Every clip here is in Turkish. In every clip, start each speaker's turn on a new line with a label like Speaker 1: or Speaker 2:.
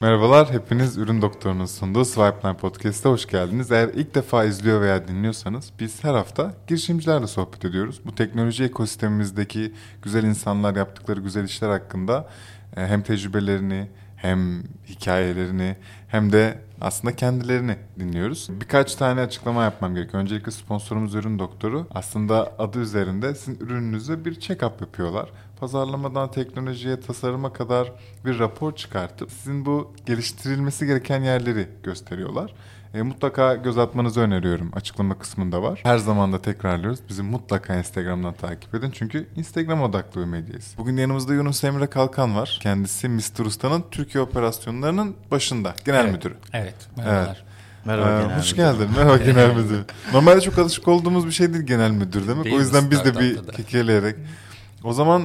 Speaker 1: Merhabalar, hepiniz Ürün Doktoru'nun sunduğu Swipeline Podcast'a hoş geldiniz. Eğer ilk defa izliyor veya dinliyorsanız biz her hafta girişimcilerle sohbet ediyoruz. Bu teknoloji ekosistemimizdeki güzel insanlar yaptıkları güzel işler hakkında e, hem tecrübelerini hem hikayelerini hem de aslında kendilerini dinliyoruz. Birkaç tane açıklama yapmam gerekiyor. Öncelikle sponsorumuz Ürün Doktoru. Aslında adı üzerinde sizin ürününüze bir check-up yapıyorlar. Pazarlamadan teknolojiye, tasarıma kadar bir rapor çıkartıp sizin bu geliştirilmesi gereken yerleri gösteriyorlar. E, mutlaka göz atmanızı öneriyorum. Açıklama kısmında var. Her zaman da tekrarlıyoruz. Bizi mutlaka Instagram'dan takip edin. Çünkü Instagram odaklı bir medyayız. Bugün yanımızda Yunus Emre Kalkan var. Kendisi Mr. Usta'nın Türkiye operasyonlarının başında. Genel
Speaker 2: evet.
Speaker 1: müdürü.
Speaker 2: Evet. Merhabalar.
Speaker 3: Merhaba
Speaker 1: Ee,
Speaker 3: genel
Speaker 1: hoş
Speaker 3: müdür.
Speaker 1: geldin. Merhaba genel müdür. Normalde çok alışık olduğumuz bir şey değil genel müdür demek.
Speaker 2: Değil
Speaker 1: o yüzden biz de bir kekeleyerek. O zaman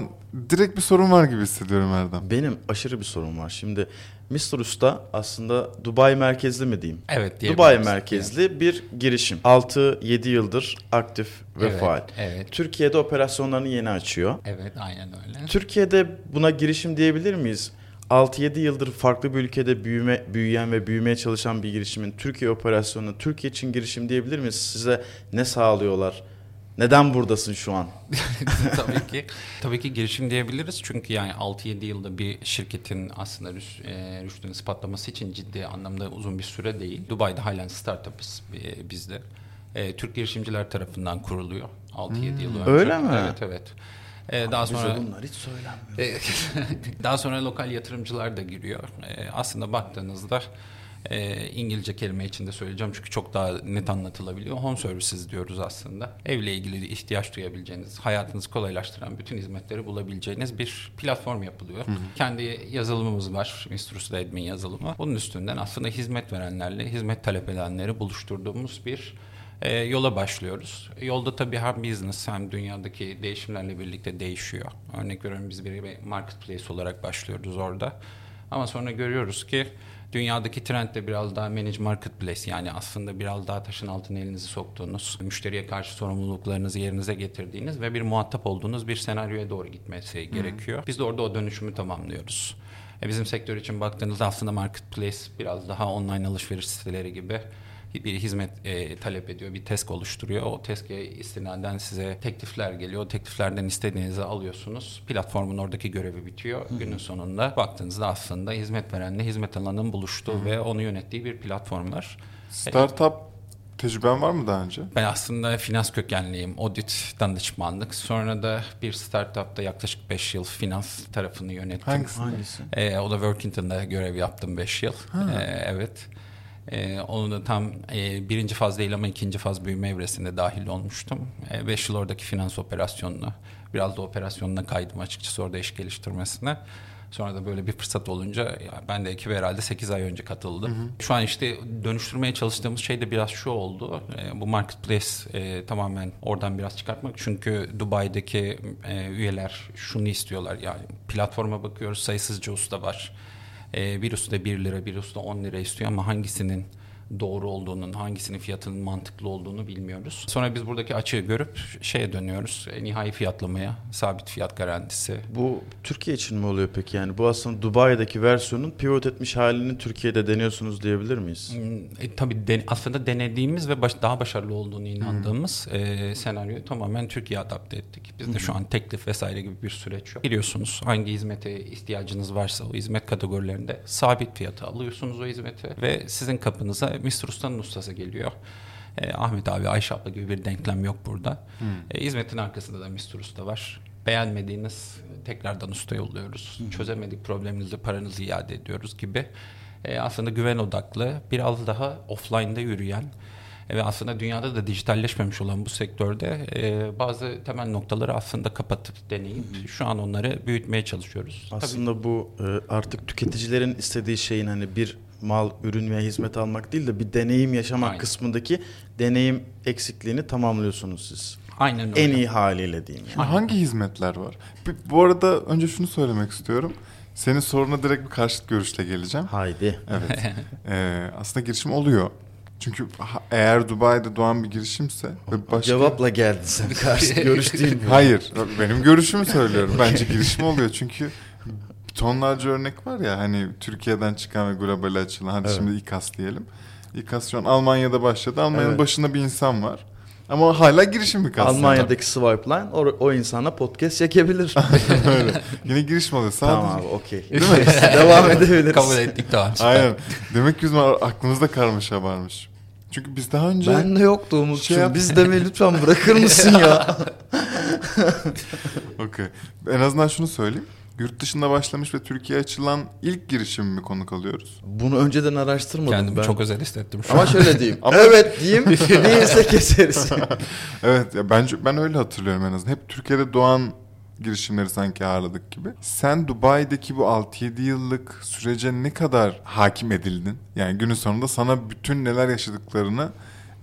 Speaker 1: direkt bir sorun var gibi hissediyorum Erdem.
Speaker 3: Benim aşırı bir sorun var. Şimdi Mr. Usta aslında Dubai merkezli mi diyeyim?
Speaker 2: Evet
Speaker 3: Dubai merkezli bir girişim. 6-7 yıldır aktif ve
Speaker 2: Evet,
Speaker 3: faal.
Speaker 2: evet.
Speaker 3: Türkiye'de operasyonlarını yeni açıyor.
Speaker 2: Evet aynen öyle.
Speaker 3: Türkiye'de buna girişim diyebilir miyiz? 6-7 yıldır farklı bir ülkede büyüme, büyüyen ve büyümeye çalışan bir girişimin Türkiye operasyonu, Türkiye için girişim diyebilir miyiz? Size ne sağlıyorlar? Neden buradasın şu an?
Speaker 2: tabii ki. Tabii ki girişim diyebiliriz. Çünkü yani 6-7 yılda bir şirketin aslında rüş, e, rüştünü ispatlaması için ciddi anlamda uzun bir süre değil. Dubai'de halen startup'ız e, biz de. E, Türk girişimciler tarafından kuruluyor 6-7 yıl önce.
Speaker 3: öyle mi?
Speaker 2: Evet evet. E, daha sonra
Speaker 3: bunlar hiç söylenmiyor.
Speaker 2: E, Daha sonra lokal yatırımcılar da giriyor. E, aslında baktığınızda e, İngilizce kelime içinde söyleyeceğim çünkü çok daha net anlatılabiliyor. Home services diyoruz aslında. Evle ilgili ihtiyaç duyabileceğiniz, hayatınızı kolaylaştıran bütün hizmetleri bulabileceğiniz bir platform yapılıyor. Kendi yazılımımız var. Mr. Usta Admin yazılımı. Bunun üstünden aslında hizmet verenlerle, hizmet talep edenleri buluşturduğumuz bir e, yola başlıyoruz. Yolda tabii hem business hem dünyadaki değişimlerle birlikte değişiyor. Örnek veriyorum biz bir marketplace olarak başlıyoruz orada. Ama sonra görüyoruz ki dünyadaki trend de biraz daha manage marketplace yani aslında biraz daha taşın altına elinizi soktuğunuz, müşteriye karşı sorumluluklarınızı yerinize getirdiğiniz ve bir muhatap olduğunuz bir senaryoya doğru gitmesi gerekiyor. Biz de orada o dönüşümü tamamlıyoruz. E, Bizim sektör için baktığınızda aslında marketplace biraz daha online alışveriş siteleri gibi bir hizmet e, talep ediyor, bir TESK oluşturuyor. O TESK'e istinaden size teklifler geliyor. O tekliflerden istediğinizi alıyorsunuz. Platformun oradaki görevi bitiyor. Günün sonunda baktığınızda aslında hizmet verenle hizmet alanının buluştuğu ve onu yönettiği bir platformlar.
Speaker 1: Startup tecrüben var mı daha önce?
Speaker 2: Ben aslında finans kökenliyim. Audit danışmanlık. Sonra da bir startupta yaklaşık 5 yıl finans tarafını yönettim.
Speaker 1: Hangisi?
Speaker 3: Hangisi?
Speaker 2: Ee, o da Workington'da görev yaptım 5 yıl. Ee, evet. Ee, onu da tam e, birinci faz değil ama ikinci faz büyüme evresinde dahil olmuştum. 5 yıl oradaki finans operasyonunu, biraz da operasyonuna kaydım açıkçası orada iş geliştirmesine. Sonra da böyle bir fırsat olunca ya ben de ekibe herhalde 8 ay önce katıldım. Şu an işte dönüştürmeye çalıştığımız şey de biraz şu oldu. E, bu marketplace e, tamamen oradan biraz çıkartmak. Çünkü Dubai'deki e, üyeler şunu istiyorlar. Yani platforma bakıyoruz sayısızca usta var. E, bir usta 1 lira, bir usta 10 lira istiyor ama hangisinin doğru olduğunun, hangisinin fiyatının mantıklı olduğunu bilmiyoruz. Sonra biz buradaki açığı görüp şeye dönüyoruz. E, nihai fiyatlamaya, sabit fiyat garantisi.
Speaker 3: Bu Türkiye için mi oluyor peki? Yani bu aslında Dubai'deki versiyonun pivot etmiş halini Türkiye'de deniyorsunuz diyebilir miyiz?
Speaker 2: Hmm, E, tabii den- aslında denediğimiz ve baş- daha başarılı olduğunu inandığımız e, senaryoyu tamamen Türkiye'ye adapte ettik. Bizde şu an teklif vesaire gibi bir süreç yok. Biliyorsunuz hangi hizmete ihtiyacınız varsa o hizmet kategorilerinde sabit fiyata alıyorsunuz o hizmeti ve sizin kapınıza Mr. Usta'nın ustası geliyor. E, Ahmet abi, Ayşe abla gibi bir denklem yok burada. E, hizmetin arkasında da Mr. Usta var. Beğenmediğiniz tekrardan usta yolluyoruz. Çözemedik probleminizi paranızı iade ediyoruz gibi. E, aslında güven odaklı, biraz daha offline'da yürüyen ve aslında dünyada da dijitalleşmemiş olan bu sektörde e, bazı temel noktaları aslında kapatıp deneyip şu an onları büyütmeye çalışıyoruz. Tabii
Speaker 3: Aslında bu e, artık tüketicilerin istediği şeyin hani bir mal, ürün veya hizmet almak değil de bir deneyim yaşamak
Speaker 2: Aynen.
Speaker 3: kısmındaki deneyim eksikliğini tamamlıyorsunuz siz.
Speaker 2: aynen öyle.
Speaker 3: En iyi haliyle diyeyim. Yani.
Speaker 1: Hangi hizmetler var? Bir- Bu arada önce şunu söylemek istiyorum. Senin soruna direkt bir karşıt görüşle geleceğim.
Speaker 3: Haydi.
Speaker 1: Evet. Ee, aslında girişim oluyor. Çünkü eğer Dubai'de doğan bir girişimse ve başka...
Speaker 3: Cevapla geldin sen. Karşı görüş değil bu.
Speaker 1: Hayır. Benim görüşümü söylüyorum. Bence girişim oluyor. Çünkü tonlarca örnek var ya hani Türkiye'den çıkan ve globale açılan hadi
Speaker 3: Evet.
Speaker 1: şimdi İKAS diyelim. İKAS şu an Almanya'da başladı. Almanya'nın
Speaker 3: Evet.
Speaker 1: başında bir insan var. Ama hala girişim İKAS.
Speaker 3: Almanya'daki Swipe Line o, o insana podcast çekebilir.
Speaker 1: Öyle. Yine girişim oluyor. Sadece...
Speaker 3: tamam abi okey. Devam edebiliriz.
Speaker 2: Kabul ettik tamam.
Speaker 1: Aynen. Demek ki bizim aklımızda karmaşa varmış. Çünkü biz daha önce...
Speaker 3: Ben de yoktu Umut'cum.
Speaker 1: Şey yap-
Speaker 3: Biz demeyi lütfen bırakır mısın ya?
Speaker 1: Okey. En azından şunu söyleyeyim. Yurt dışında başlamış ve Türkiye'ye açılan ilk girişimimi konuk alıyoruz.
Speaker 3: Bunu önceden araştırmadım
Speaker 2: Kendimi
Speaker 3: ben.
Speaker 2: çok özel hissettim şu
Speaker 3: Ama
Speaker 2: an.
Speaker 3: şöyle diyeyim.
Speaker 1: Ama-
Speaker 3: Evet diyeyim. Değilse keseriz.
Speaker 1: Evet ya bence ben öyle hatırlıyorum en azından. Hep Türkiye'de doğan girişimleri sanki ağırladık gibi. Sen Dubai'deki bu 6-7 yıllık sürece ne kadar hakim edildin? Yani günün sonunda sana bütün neler yaşadıklarını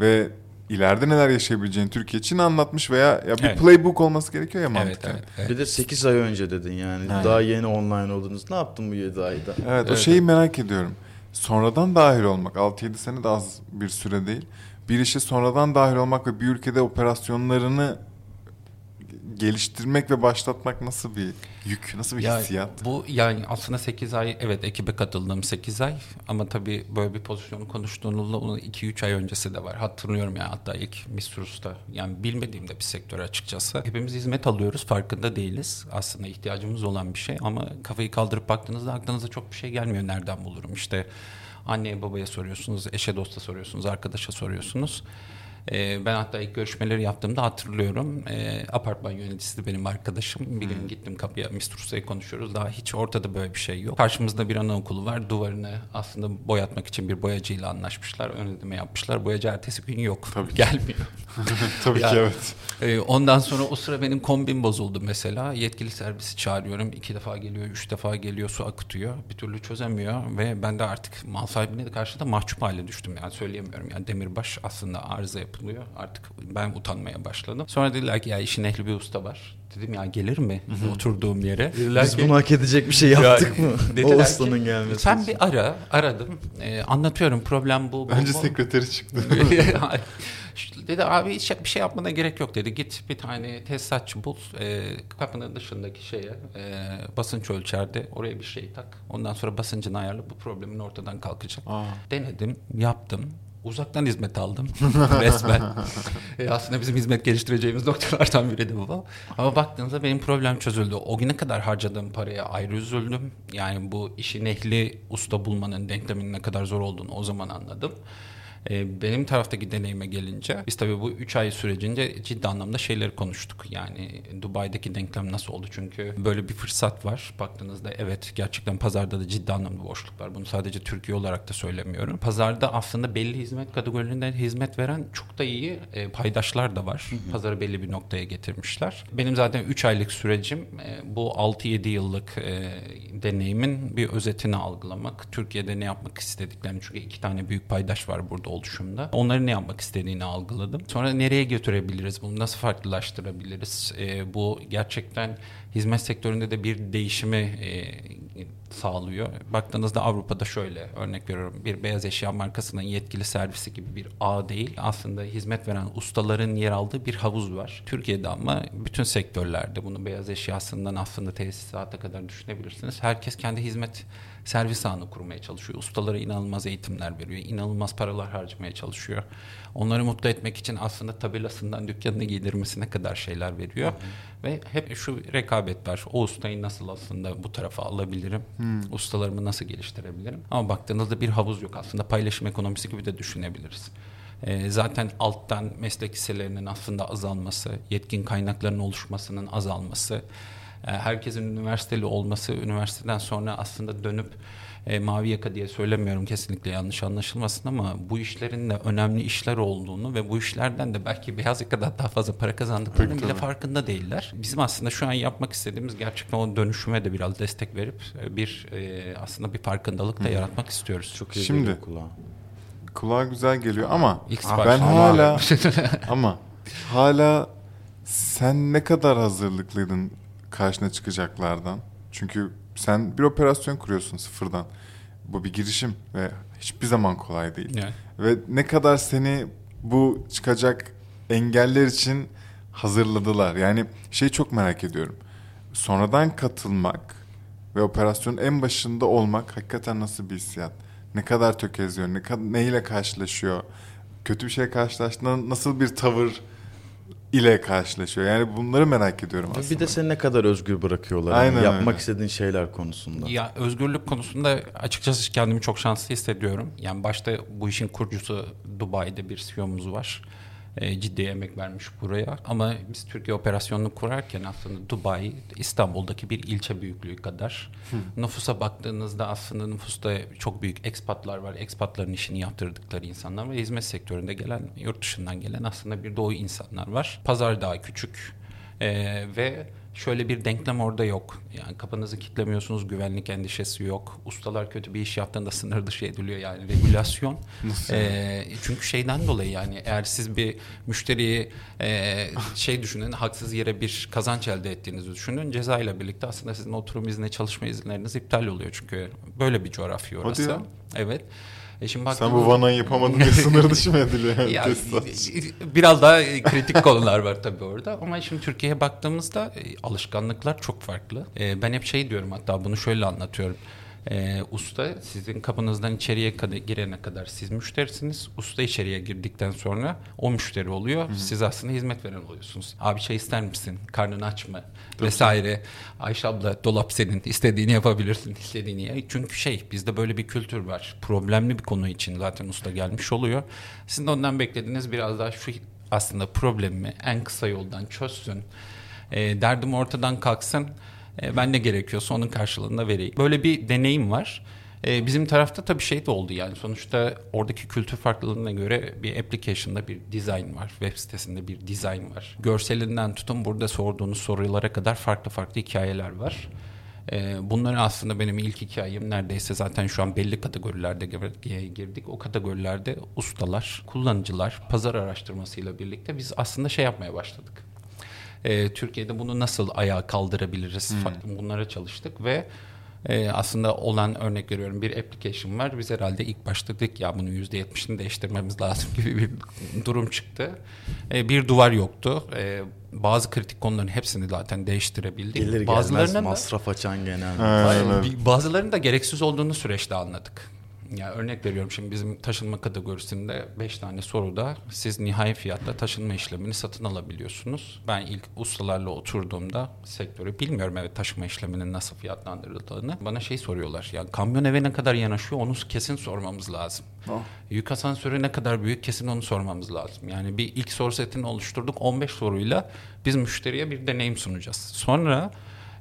Speaker 1: ve ileride neler yaşayabileceğini Türkiye için anlatmış veya ya bir
Speaker 2: Evet.
Speaker 1: playbook olması gerekiyor ya
Speaker 2: Evet,
Speaker 1: mantıken.
Speaker 2: evet, evet.
Speaker 3: Bir de 8 ay önce dedin yani.
Speaker 1: Aynen.
Speaker 3: Daha yeni online oldunuz. Ne yaptın bu 7 ayda?
Speaker 1: Evet, o
Speaker 2: Evet,
Speaker 1: şeyi merak ediyorum. Sonradan dahil olmak 6-7 sene de az bir süre değil. Bir işe sonradan dahil olmak ve bir ülkede operasyonlarını geliştirmek ve başlatmak nasıl bir yük, nasıl bir
Speaker 2: Ya
Speaker 1: hissiyat?
Speaker 2: bu yani aslında 8 ay evet ekibe katıldığım 8 ay ama tabii böyle bir pozisyonu konuştuğunuzda onun 2-3 ay öncesi de var. Hatırlıyorum ya hatta ilk Mistrus'ta yani bilmediğim de bir sektör açıkçası. Hepimiz hizmet alıyoruz farkında değiliz. Aslında ihtiyacımız olan bir şey ama kafayı kaldırıp baktığınızda aklınıza çok bir şey gelmiyor nereden bulurum işte. Anneye babaya soruyorsunuz, eşe dosta soruyorsunuz, arkadaşa soruyorsunuz. Ee, ben hatta ilk görüşmeleri yaptığımda hatırlıyorum. Ee, apartman yöneticisi de benim arkadaşım. Bir gün gittim kapıya Mr. Usta'yı konuşuyoruz. Daha hiç ortada böyle bir şey yok. Karşımızda bir anaokulu var. Duvarını aslında boyatmak için bir boyacıyla anlaşmışlar. Ön ödeme yapmışlar. Boyacı ertesi gün yok.
Speaker 1: Tabii.
Speaker 2: Gelmiyor.
Speaker 1: Tabii
Speaker 2: Ya-
Speaker 1: ki evet.
Speaker 2: Ee, ondan sonra o sıra benim kombin bozuldu mesela. Yetkili servisi çağırıyorum. iki defa geliyor, üç defa geliyor, su akıtıyor. Bir türlü çözemiyor ve ben de artık mal sahibine de karşıda mahcup hale düştüm. Yani söyleyemiyorum. Yani demirbaş aslında arıza yapılıyor. Artık ben utanmaya başladım. Sonra dediler ki ya işin ehli bir usta var. Dedim ya gelir mi oturduğum yere? Dediler
Speaker 3: Biz
Speaker 2: ki-
Speaker 3: bunu hak edecek bir şey yaptık
Speaker 2: Ya,
Speaker 3: mı? O
Speaker 2: ki,
Speaker 3: ustanın gelmesi
Speaker 2: Sen
Speaker 3: için.
Speaker 2: bir ara, aradım. Ee, anlatıyorum problem bu. bu,
Speaker 1: Bence
Speaker 2: bu.
Speaker 1: sekreteri çıktı.
Speaker 2: dedi abi hiç bir şey yapmana gerek yok dedi. Git bir tane tesisatçı bul. E, kapının dışındaki şeye e, basınç ölçerde oraya bir şey tak. Ondan sonra basıncını ayarla bu problemin ortadan kalkacak.
Speaker 1: Aa.
Speaker 2: Denedim, yaptım. Uzaktan hizmet aldım resmen. E, aslında bizim hizmet geliştireceğimiz noktalardan biri de bu. Ama baktığınızda benim problem çözüldü. O güne kadar harcadığım paraya ayrı üzüldüm. Yani bu işin ehli usta bulmanın denklemin ne kadar zor olduğunu o zaman anladım. E, benim taraftaki deneyime gelince biz tabii bu 3 ay sürecince ciddi anlamda şeyleri konuştuk. Yani Dubai'deki denklem nasıl oldu? Çünkü böyle bir fırsat var. Baktığınızda evet gerçekten pazarda da ciddi anlamda boşluk var. Bunu sadece Türkiye olarak da söylemiyorum. Pazarda aslında belli hizmet kategorilerinde hizmet veren çok da iyi e, paydaşlar da var. Pazarı belli bir noktaya getirmişler. Benim zaten 3 aylık sürecim e, bu 6-7 yıllık e, deneyimin bir özetini algılamak. Türkiye'de ne yapmak istediklerini çünkü iki tane büyük paydaş var burada oluşumda. Onların ne yapmak istediğini algıladım. Sonra nereye götürebiliriz? Bunu nasıl farklılaştırabiliriz? E, bu gerçekten hizmet sektöründe de bir değişimi e, sağlıyor. Baktığınızda Avrupa'da şöyle örnek veriyorum bir beyaz eşya markasının yetkili servisi gibi bir ağ değil. Aslında hizmet veren ustaların yer aldığı bir havuz var. Türkiye'de ama bütün sektörlerde bunu beyaz eşyasından aslında tesisata kadar düşünebilirsiniz. Herkes kendi hizmet servis ağını kurmaya çalışıyor. Ustalara inanılmaz eğitimler veriyor. inanılmaz paralar harcamaya çalışıyor. Onları mutlu etmek için aslında tabelasından dükkanını giydirmesine kadar şeyler veriyor. Ve hep şu rekabet var. O ustayı nasıl aslında bu tarafa alabilirim? Ustalarımı nasıl geliştirebilirim? Ama baktığınızda bir havuz yok. Aslında paylaşım ekonomisi gibi de düşünebiliriz. Ee, zaten alttan meslek liselerinin aslında azalması, yetkin kaynakların oluşmasının azalması, e, herkesin üniversiteli olması, üniversiteden sonra aslında dönüp e, mavi yaka diye söylemiyorum kesinlikle yanlış anlaşılmasın ama bu işlerin de önemli işler olduğunu ve bu işlerden de belki beyaz yakadan daha fazla para kazandıklarının bile
Speaker 1: tabii.
Speaker 2: farkında değiller. Bizim aslında şu an yapmak istediğimiz gerçekten o dönüşüme de biraz destek verip e, bir e, aslında bir farkındalık da yaratmak istiyoruz.
Speaker 3: Çok iyi
Speaker 1: Şimdi-
Speaker 3: geliyor kulağa.
Speaker 1: Kulağa güzel geliyor ama
Speaker 2: İlk
Speaker 1: ben hala ama hala sen ne kadar hazırlıklıydın karşına çıkacaklardan? Çünkü sen bir operasyon kuruyorsun sıfırdan. Bu bir girişim ve hiçbir zaman kolay değil.
Speaker 2: Yani.
Speaker 1: Ve ne kadar seni bu çıkacak engeller için hazırladılar. Yani şey çok merak ediyorum. Sonradan katılmak ve operasyonun en başında olmak hakikaten nasıl bir hissiyat? Ne kadar tökezliyor, ne neyle karşılaşıyor? Kötü bir şey karşılaştığında nasıl bir tavır ile karşılaşıyor? Yani bunları merak ediyorum aslında.
Speaker 3: Bir de seni ne kadar özgür bırakıyorlar. yani
Speaker 1: Aynen
Speaker 3: yapmak
Speaker 1: öyle.
Speaker 3: istediğin şeyler konusunda.
Speaker 2: Ya özgürlük konusunda açıkçası kendimi çok şanslı hissediyorum. Yani başta bu işin kurucusu Dubai'de bir CEO'muz var. E, ciddi emek vermiş buraya. Ama biz Türkiye operasyonunu kurarken aslında Dubai İstanbul'daki bir ilçe büyüklüğü kadar. Nüfusa baktığınızda aslında nüfusta çok büyük ekspatlar var. Ekspatların işini yaptırdıkları insanlar ve hizmet sektöründe gelen, yurt dışından gelen aslında bir doğu insanlar var. Pazar daha küçük. Ee, ve şöyle bir denklem orada yok. Yani kapınızı kitlemiyorsunuz, güvenlik endişesi yok. Ustalar kötü bir iş yaptığında sınır dışı ediliyor yani regülasyon. Ee, çünkü şeyden dolayı yani eğer siz bir müşteriyi e, şey düşünün, haksız yere bir kazanç elde ettiğinizi düşünün. Ceza ile birlikte aslında sizin oturum izni, çalışma izinleriniz iptal oluyor. Çünkü böyle bir coğrafya orası. Evet. E şimdi
Speaker 1: Sen bu vanayı yapamadın diye sınır dışı mı ediliyor?
Speaker 2: Ya, biraz daha kritik konular var tabii orada ama şimdi Türkiye'ye baktığımızda e, alışkanlıklar çok farklı. E, ben hep şey diyorum hatta bunu şöyle anlatıyorum. E, usta sizin kapınızdan içeriye kadar, girene kadar siz müşterisiniz. Usta içeriye girdikten sonra o müşteri oluyor. Siz aslında hizmet veren oluyorsunuz. Abi şey ister misin? Karnını aç mı? Vesaire. Ayşe abla dolap senin. istediğini yapabilirsin. istediğini ye. Çünkü şey bizde böyle bir kültür var. Problemli bir konu için zaten usta gelmiş oluyor. Sizin de ondan beklediğiniz biraz daha şu aslında problemi en kısa yoldan çözsün. E, derdim ortadan kalksın. E, ben ne gerekiyorsa onun karşılığında vereyim. Böyle bir deneyim var. E, bizim tarafta tabii şey de oldu yani sonuçta oradaki kültür farklılığına göre bir application'da bir design var. Web sitesinde bir design var. Görselinden tutun burada sorduğunuz sorulara kadar farklı farklı hikayeler var. E, bunları aslında benim ilk hikayem neredeyse zaten şu an belli kategorilerde gir- girdik. O kategorilerde ustalar, kullanıcılar, pazar araştırmasıyla birlikte biz aslında şey yapmaya başladık. E, Türkiye'de bunu nasıl ayağa kaldırabiliriz? Fa- Bunlara çalıştık ve e, aslında olan örnek veriyorum bir application var. Biz herhalde ilk başta dedik ya bunun %70'ini değiştirmemiz lazım gibi bir durum çıktı. E, bir duvar yoktu. E, bazı kritik konuların hepsini zaten değiştirebildik.
Speaker 3: Gelir gelmez
Speaker 2: Bazılarının da-
Speaker 3: masraf açan genel.
Speaker 2: Bazılarının da gereksiz olduğunu süreçte anladık. Ya örnek veriyorum şimdi bizim taşınma kategorisinde 5 tane soruda siz nihai fiyatla taşınma işlemini satın alabiliyorsunuz. Ben ilk ustalarla oturduğumda sektörü bilmiyorum evet taşıma işleminin nasıl fiyatlandırıldığını. Bana şey soruyorlar ya kamyon eve ne kadar yanaşıyor onu kesin sormamız lazım.
Speaker 1: Oh.
Speaker 2: Yük asansörü ne kadar büyük kesin onu sormamız lazım. Yani bir ilk soru setini oluşturduk 15 soruyla biz müşteriye bir deneyim sunacağız. Sonra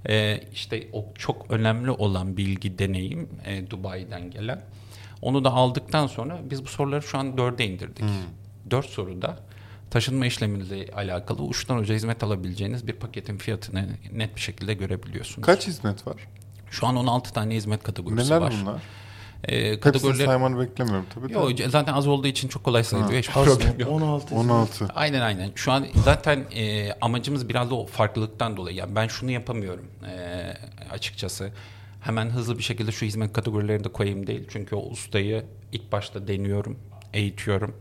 Speaker 2: ee, işte o çok önemli olan bilgi, deneyim e, Dubai'den gelen. Onu da aldıktan sonra biz bu soruları şu an dörde indirdik. Dört soruda taşınma işlemiyle alakalı uçtan uca hizmet alabileceğiniz bir paketin fiyatını net bir şekilde görebiliyorsunuz.
Speaker 1: Kaç hizmet var?
Speaker 2: Şu an 16 tane hizmet kategorisi
Speaker 1: Neler
Speaker 2: var.
Speaker 1: bunlar?
Speaker 2: Ee,
Speaker 1: Hepsini
Speaker 2: kategoriler...
Speaker 1: saymanı beklemiyorum tabii. de.
Speaker 2: Yo, zaten az olduğu için çok kolay sayılıyor.
Speaker 3: Az
Speaker 2: problem yok.
Speaker 3: 16.
Speaker 1: 16.
Speaker 2: Aynen aynen. Şu an zaten e, amacımız biraz da o farklılıktan dolayı. Yani ben şunu yapamıyorum e, açıkçası. Hemen hızlı bir şekilde şu hizmet kategorilerini de koyayım değil. Çünkü o ustayı ilk başta deniyorum, eğitiyorum.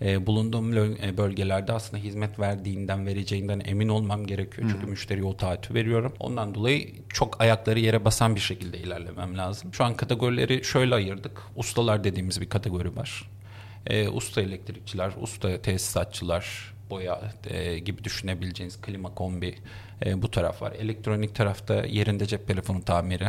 Speaker 2: E, bulunduğum bölgelerde aslında hizmet verdiğinden, vereceğinden emin olmam gerekiyor. Çünkü müşteriye o taahhütü veriyorum. Ondan dolayı çok ayakları yere basan bir şekilde ilerlemem lazım. Şu an kategorileri şöyle ayırdık. Ustalar dediğimiz bir kategori var. E, usta elektrikçiler, usta tesisatçılar, boya e, gibi düşünebileceğiniz klima kombi e, bu taraf var. Elektronik tarafta yerinde cep telefonu tamiri,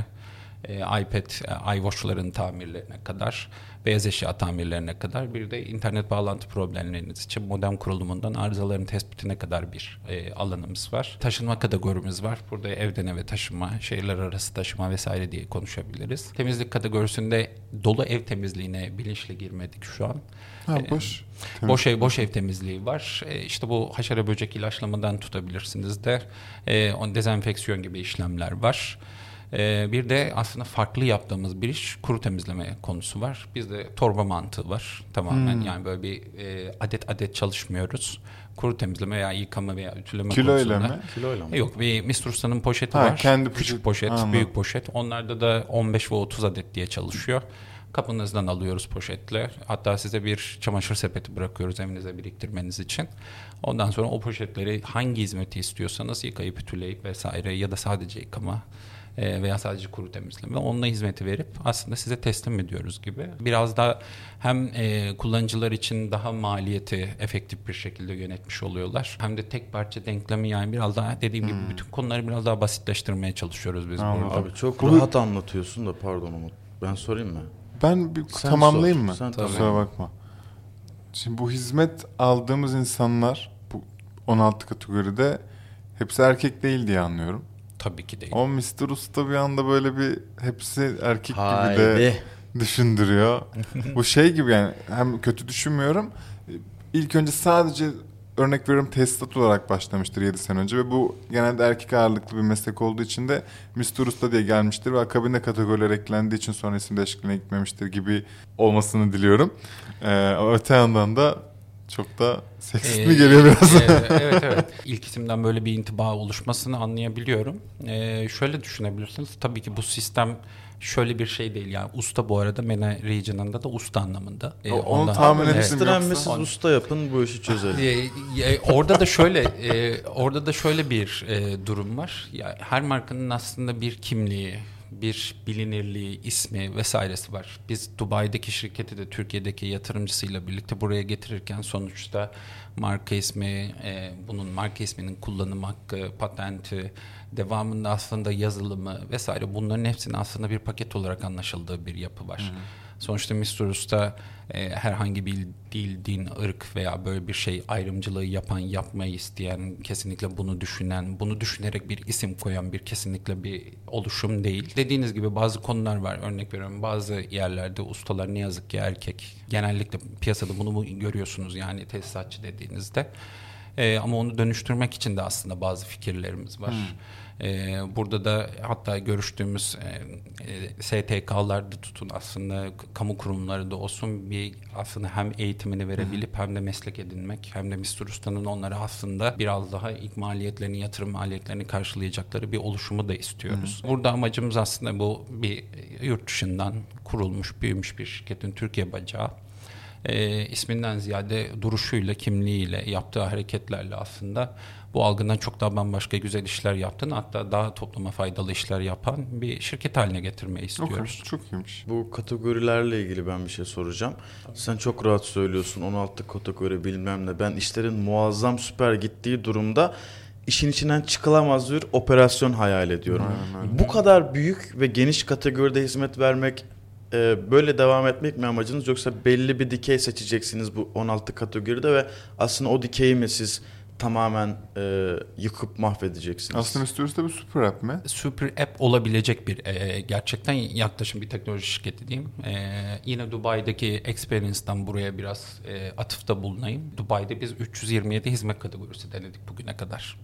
Speaker 2: e, iPad, e, iWatch'ların tamirlerine kadar, beyaz eşya tamirlerine kadar bir de internet bağlantı problemleriniz için modem kurulumundan arızaların tespitine kadar bir e, alanımız var. Taşınma kategorimiz var. Burada evden eve taşıma, şehirler arası taşıma vesaire diye konuşabiliriz. Temizlik kategorisinde dolu ev temizliğine bilinçli girmedik şu an.
Speaker 1: Ha
Speaker 2: Ee,
Speaker 1: boş.
Speaker 2: Boş ev, boş ev temizliği var. E, işte bu haşere böcek ilaçlamadan tutabilirsiniz de. E, on dezenfeksiyon gibi işlemler var. E, bir de aslında farklı yaptığımız bir iş kuru temizleme konusu var. Bizde torba mantığı var tamamen.
Speaker 1: Hmm.
Speaker 2: Yani böyle bir e, adet adet çalışmıyoruz. Kuru temizleme veya yıkama veya ütüleme
Speaker 1: Kilo ile
Speaker 2: konusunda.
Speaker 1: mi?
Speaker 3: Kiloyla mı?
Speaker 2: E, Yok bir Mr. Usta'nın poşeti
Speaker 1: Ha,
Speaker 2: var.
Speaker 1: kendi
Speaker 2: Küçük
Speaker 1: poşet.
Speaker 2: poşet,
Speaker 1: Anladım.
Speaker 2: büyük poşet. Onlarda da 15 ve 30 adet diye çalışıyor. Kapınızdan alıyoruz poşetle. Hatta size bir çamaşır sepeti bırakıyoruz evinize biriktirmeniz için. Ondan sonra o poşetleri hangi hizmeti istiyorsanız yıkayıp ütüleyip vesaire ya da sadece yıkama e, veya sadece kuru temizleme onunla hizmeti verip aslında size teslim ediyoruz gibi. Biraz da hem e, kullanıcılar için daha maliyeti efektif bir şekilde yönetmiş oluyorlar. Hem de tek parça denklemi yani biraz daha dediğim gibi bütün konuları biraz daha basitleştirmeye çalışıyoruz biz
Speaker 1: Anladım.
Speaker 2: burada.
Speaker 3: Abi çok
Speaker 1: Bu-
Speaker 3: rahat anlatıyorsun da pardon Umut. Ben sorayım mı?
Speaker 1: Ben bir
Speaker 3: Sen
Speaker 1: tamamlayayım
Speaker 3: sor,
Speaker 1: mı?
Speaker 3: sen
Speaker 1: Kusura bakma. Şimdi bu hizmet aldığımız insanlar bu 16 kategoride hepsi erkek değil diye anlıyorum.
Speaker 2: Tabii ki değil.
Speaker 1: Ama Mr. Usta bir anda böyle bir hepsi erkek gibi de
Speaker 3: Haydi.
Speaker 1: düşündürüyor. bu şey gibi yani hem kötü düşünmüyorum. İlk önce sadece örnek veriyorum tesisat olarak başlamıştır 7 sene önce ve bu genelde erkek ağırlıklı bir meslek olduğu için de Mr. Usta diye gelmiştir ve akabinde kategoriler eklendiği için sonra isim değişikliğine gitmemiştir gibi olmasını diliyorum. Ee, öte yandan da çok da seksist mi
Speaker 2: Ee,
Speaker 1: geliyor biraz?
Speaker 2: e, evet evet. İlk isimden böyle bir intiba oluşmasını anlayabiliyorum. Ee, şöyle düşünebilirsiniz. Tabii ki bu sistem şöyle bir şey değil. Yani usta bu arada MENA region'ında da usta anlamında. Ee,
Speaker 1: onu
Speaker 2: ondan-
Speaker 1: tahmin
Speaker 2: Evet.
Speaker 1: ettim.
Speaker 3: Ekstremesiz
Speaker 1: yoksa-
Speaker 3: usta yapın bu işi çözelim.
Speaker 2: Ee, e, orada da şöyle e, orada da şöyle bir e, durum var. Ya her markanın aslında bir kimliği, bir bilinirliği, ismi vesairesi var. Biz Dubai'deki şirketi de Türkiye'deki yatırımcısıyla birlikte buraya getirirken sonuçta marka ismi, e, bunun marka isminin kullanım hakkı, patenti, devamında aslında yazılımı vesaire bunların hepsinin aslında bir paket olarak anlaşıldığı bir yapı var. Sonuçta Mr. Usta e, herhangi bir dil, din, ırk veya böyle bir şey ayrımcılığı yapan, yapmayı isteyen, kesinlikle bunu düşünen, bunu düşünerek bir isim koyan bir kesinlikle bir oluşum değil. Dediğiniz gibi bazı konular var. Örnek veriyorum bazı yerlerde ustalar ne yazık ki erkek. Genellikle piyasada bunu bu- görüyorsunuz yani tesisatçı dediğinizde. E, ama onu dönüştürmek için de aslında bazı fikirlerimiz var. E, burada da hatta görüştüğümüz e, e, STK'larda tutun aslında kamu kurumları da olsun bir aslında hem eğitimini verebilip hem de meslek edinmek hem de Mr. Usta'nın onlara aslında biraz daha ilk maliyetlerini, yatırım maliyetlerini karşılayacakları bir oluşumu da istiyoruz. Burada amacımız aslında bu bir e, yurt dışından kurulmuş, büyümüş bir şirketin Türkiye bacağı e, isminden ziyade duruşuyla, kimliğiyle, yaptığı hareketlerle aslında bu algından çok daha bambaşka güzel işler yaptığını hatta daha topluma faydalı işler yapan bir şirket haline getirmeyi istiyoruz.
Speaker 1: çok iyiymiş.
Speaker 3: Bu kategorilerle ilgili ben bir şey soracağım. Sen çok rahat söylüyorsun 16 kategori bilmem ne. Ben işlerin muazzam süper gittiği durumda işin içinden çıkılamaz bir operasyon hayal ediyorum.
Speaker 1: Aynen öyle.
Speaker 3: Bu kadar büyük ve geniş kategoride hizmet vermek e, böyle devam etmek mi amacınız yoksa belli bir dikey seçeceksiniz bu 16 kategoride ve aslında o dikeyi mi siz tamamen e, yıkıp mahvedeceksiniz?
Speaker 1: Aslında Mr. Usta bir super app mi?
Speaker 2: Super app olabilecek bir e, gerçekten yaklaşım bir teknoloji şirketi diyeyim. E, yine Dubai'deki Experience'dan buraya biraz e, atıfta bulunayım. Dubai'de biz 327 hizmet kategorisi denedik bugüne kadar.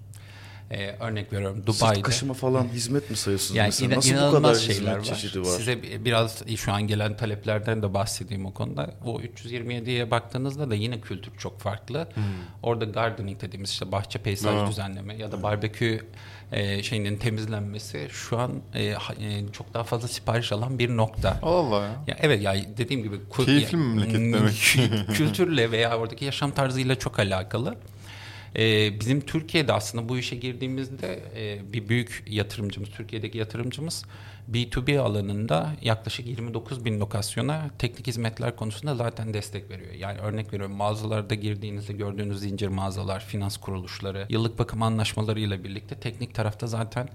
Speaker 2: E, örnek veriyorum
Speaker 3: Sırt
Speaker 2: Dubai'de.
Speaker 3: kaşıma falan hizmet mi sayıyorsunuz
Speaker 2: Yani
Speaker 3: mesela? Nasıl bu kadar
Speaker 2: şeyler
Speaker 3: hizmet
Speaker 2: var.
Speaker 3: çeşidi var?
Speaker 2: Size bi- biraz şu an gelen taleplerden de bahsedeyim o konuda. O 327'ye baktığınızda da yine kültür çok farklı. Orada gardening dediğimiz işte bahçe peyzaj
Speaker 1: Doğru.
Speaker 2: düzenleme ya da barbekü e, şeyinin temizlenmesi şu an e, ha- e, çok daha fazla sipariş alan bir nokta.
Speaker 1: Allah ya.
Speaker 2: Ya evet ya dediğim gibi ku-
Speaker 1: Keyifli memleket demek.
Speaker 2: kültürle veya oradaki yaşam tarzıyla çok alakalı. Ee, bizim Türkiye'de aslında bu işe girdiğimizde e, bir büyük yatırımcımız, Türkiye'deki yatırımcımız B2B alanında yaklaşık 29 bin lokasyona teknik hizmetler konusunda zaten destek veriyor. Yani örnek veriyorum mağazalarda girdiğinizde gördüğünüz zincir mağazalar, finans kuruluşları, yıllık bakım anlaşmalarıyla birlikte teknik tarafta zaten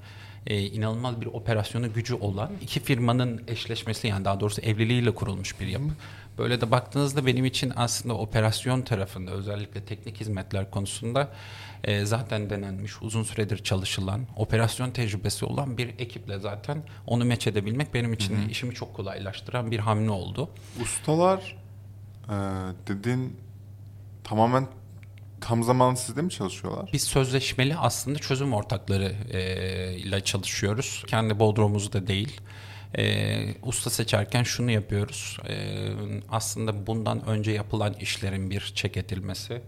Speaker 2: e, inanılmaz bir operasyonu gücü olan iki firmanın eşleşmesi yani daha doğrusu evliliğiyle kurulmuş bir yapı. Böyle de baktığınızda benim için aslında operasyon tarafında özellikle teknik hizmetler konusunda e, zaten denenmiş, uzun süredir çalışılan, operasyon tecrübesi olan bir ekiple zaten onu meç edebilmek benim için işimi çok kolaylaştıran bir hamle oldu.
Speaker 1: Ustalar e, dediğin tamamen tam zaman sizde mi çalışıyorlar?
Speaker 2: Biz sözleşmeli aslında çözüm ortakları e, ile çalışıyoruz. Kendi bodrumumuzda değil. E, usta seçerken şunu yapıyoruz. E, aslında bundan önce yapılan işlerin bir çek edilmesi,